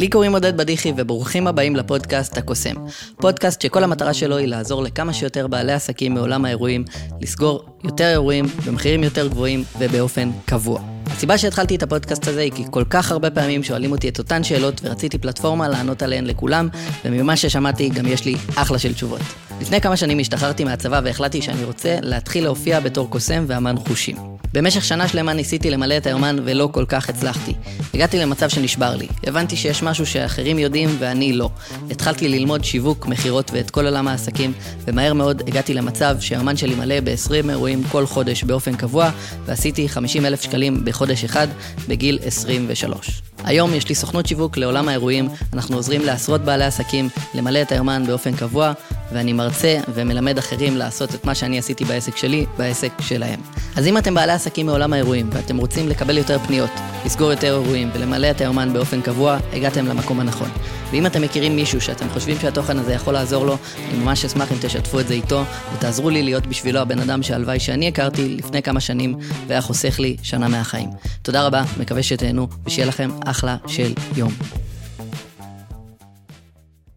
לי קוראים עודד בדיחי וברוכים הבאים לפודקאסט הקוסם. פודקאסט שכל המטרה שלו היא לעזור לכמה שיותר בעלי עסקים מעולם האירועים לסגור יותר אירועים במחירים יותר גבוהים ובאופן קבוע. הסיבה שהתחלתי את הפודקאסט הזה היא כי כל כך הרבה פעמים שואלים אותי את אותן שאלות ורציתי פלטפורמה לענות עליהן לכולם, וממה ששמעתי גם יש לי אחלה של תשובות. לפני כמה שנים השתחררתי מהצבא והחלטתי שאני רוצה להתחיל להופיע בתור קוסם ואמן חושים. במשך שנה שלמה ניסיתי למלא את היומן ולא כל כך הצלחתי. הגעתי למצב שנשבר לי. הבנתי שיש משהו שאחרים יודעים ואני לא. התחלתי ללמוד שיווק, מכירות ואת כל עולם העסקים, ומהר מאוד הגעתי למצב שהיומן שלי מלא ב-20 אירועים כל חודש באופן קבוע, ועשיתי 50 אלף שקלים בחודש אחד בגיל 23. היום יש לי סוכנות שיווק לעולם האירועים, אנחנו עוזרים לעשרות בעלי עסקים למלא את היומן באופן קבוע, ואני מרצה ומלמד אחרים לעשות את מה שאני עשיתי בעסק שלי, בעסק שלהם. אז אם אתם בעלי עסקים מעולם האירועים, ואתם רוצים לקבל יותר פניות, לסגור יותר אירועים ולמלא את היומן באופן קבוע, הגעתם למקום הנכון. ואם אתם מכירים מישהו שאתם חושבים שהתוכן הזה יכול לעזור לו, אני ממש אשמח אם תשתפו את זה איתו, ותעזרו לי להיות בשבילו הבן אדם שהלוואי שאני הכרתי לפני כמה שנים, והיה חוסך לי שנה מהחיים. תודה רבה, מקווה שתהנו, ושיהיה לכם אחלה של יום.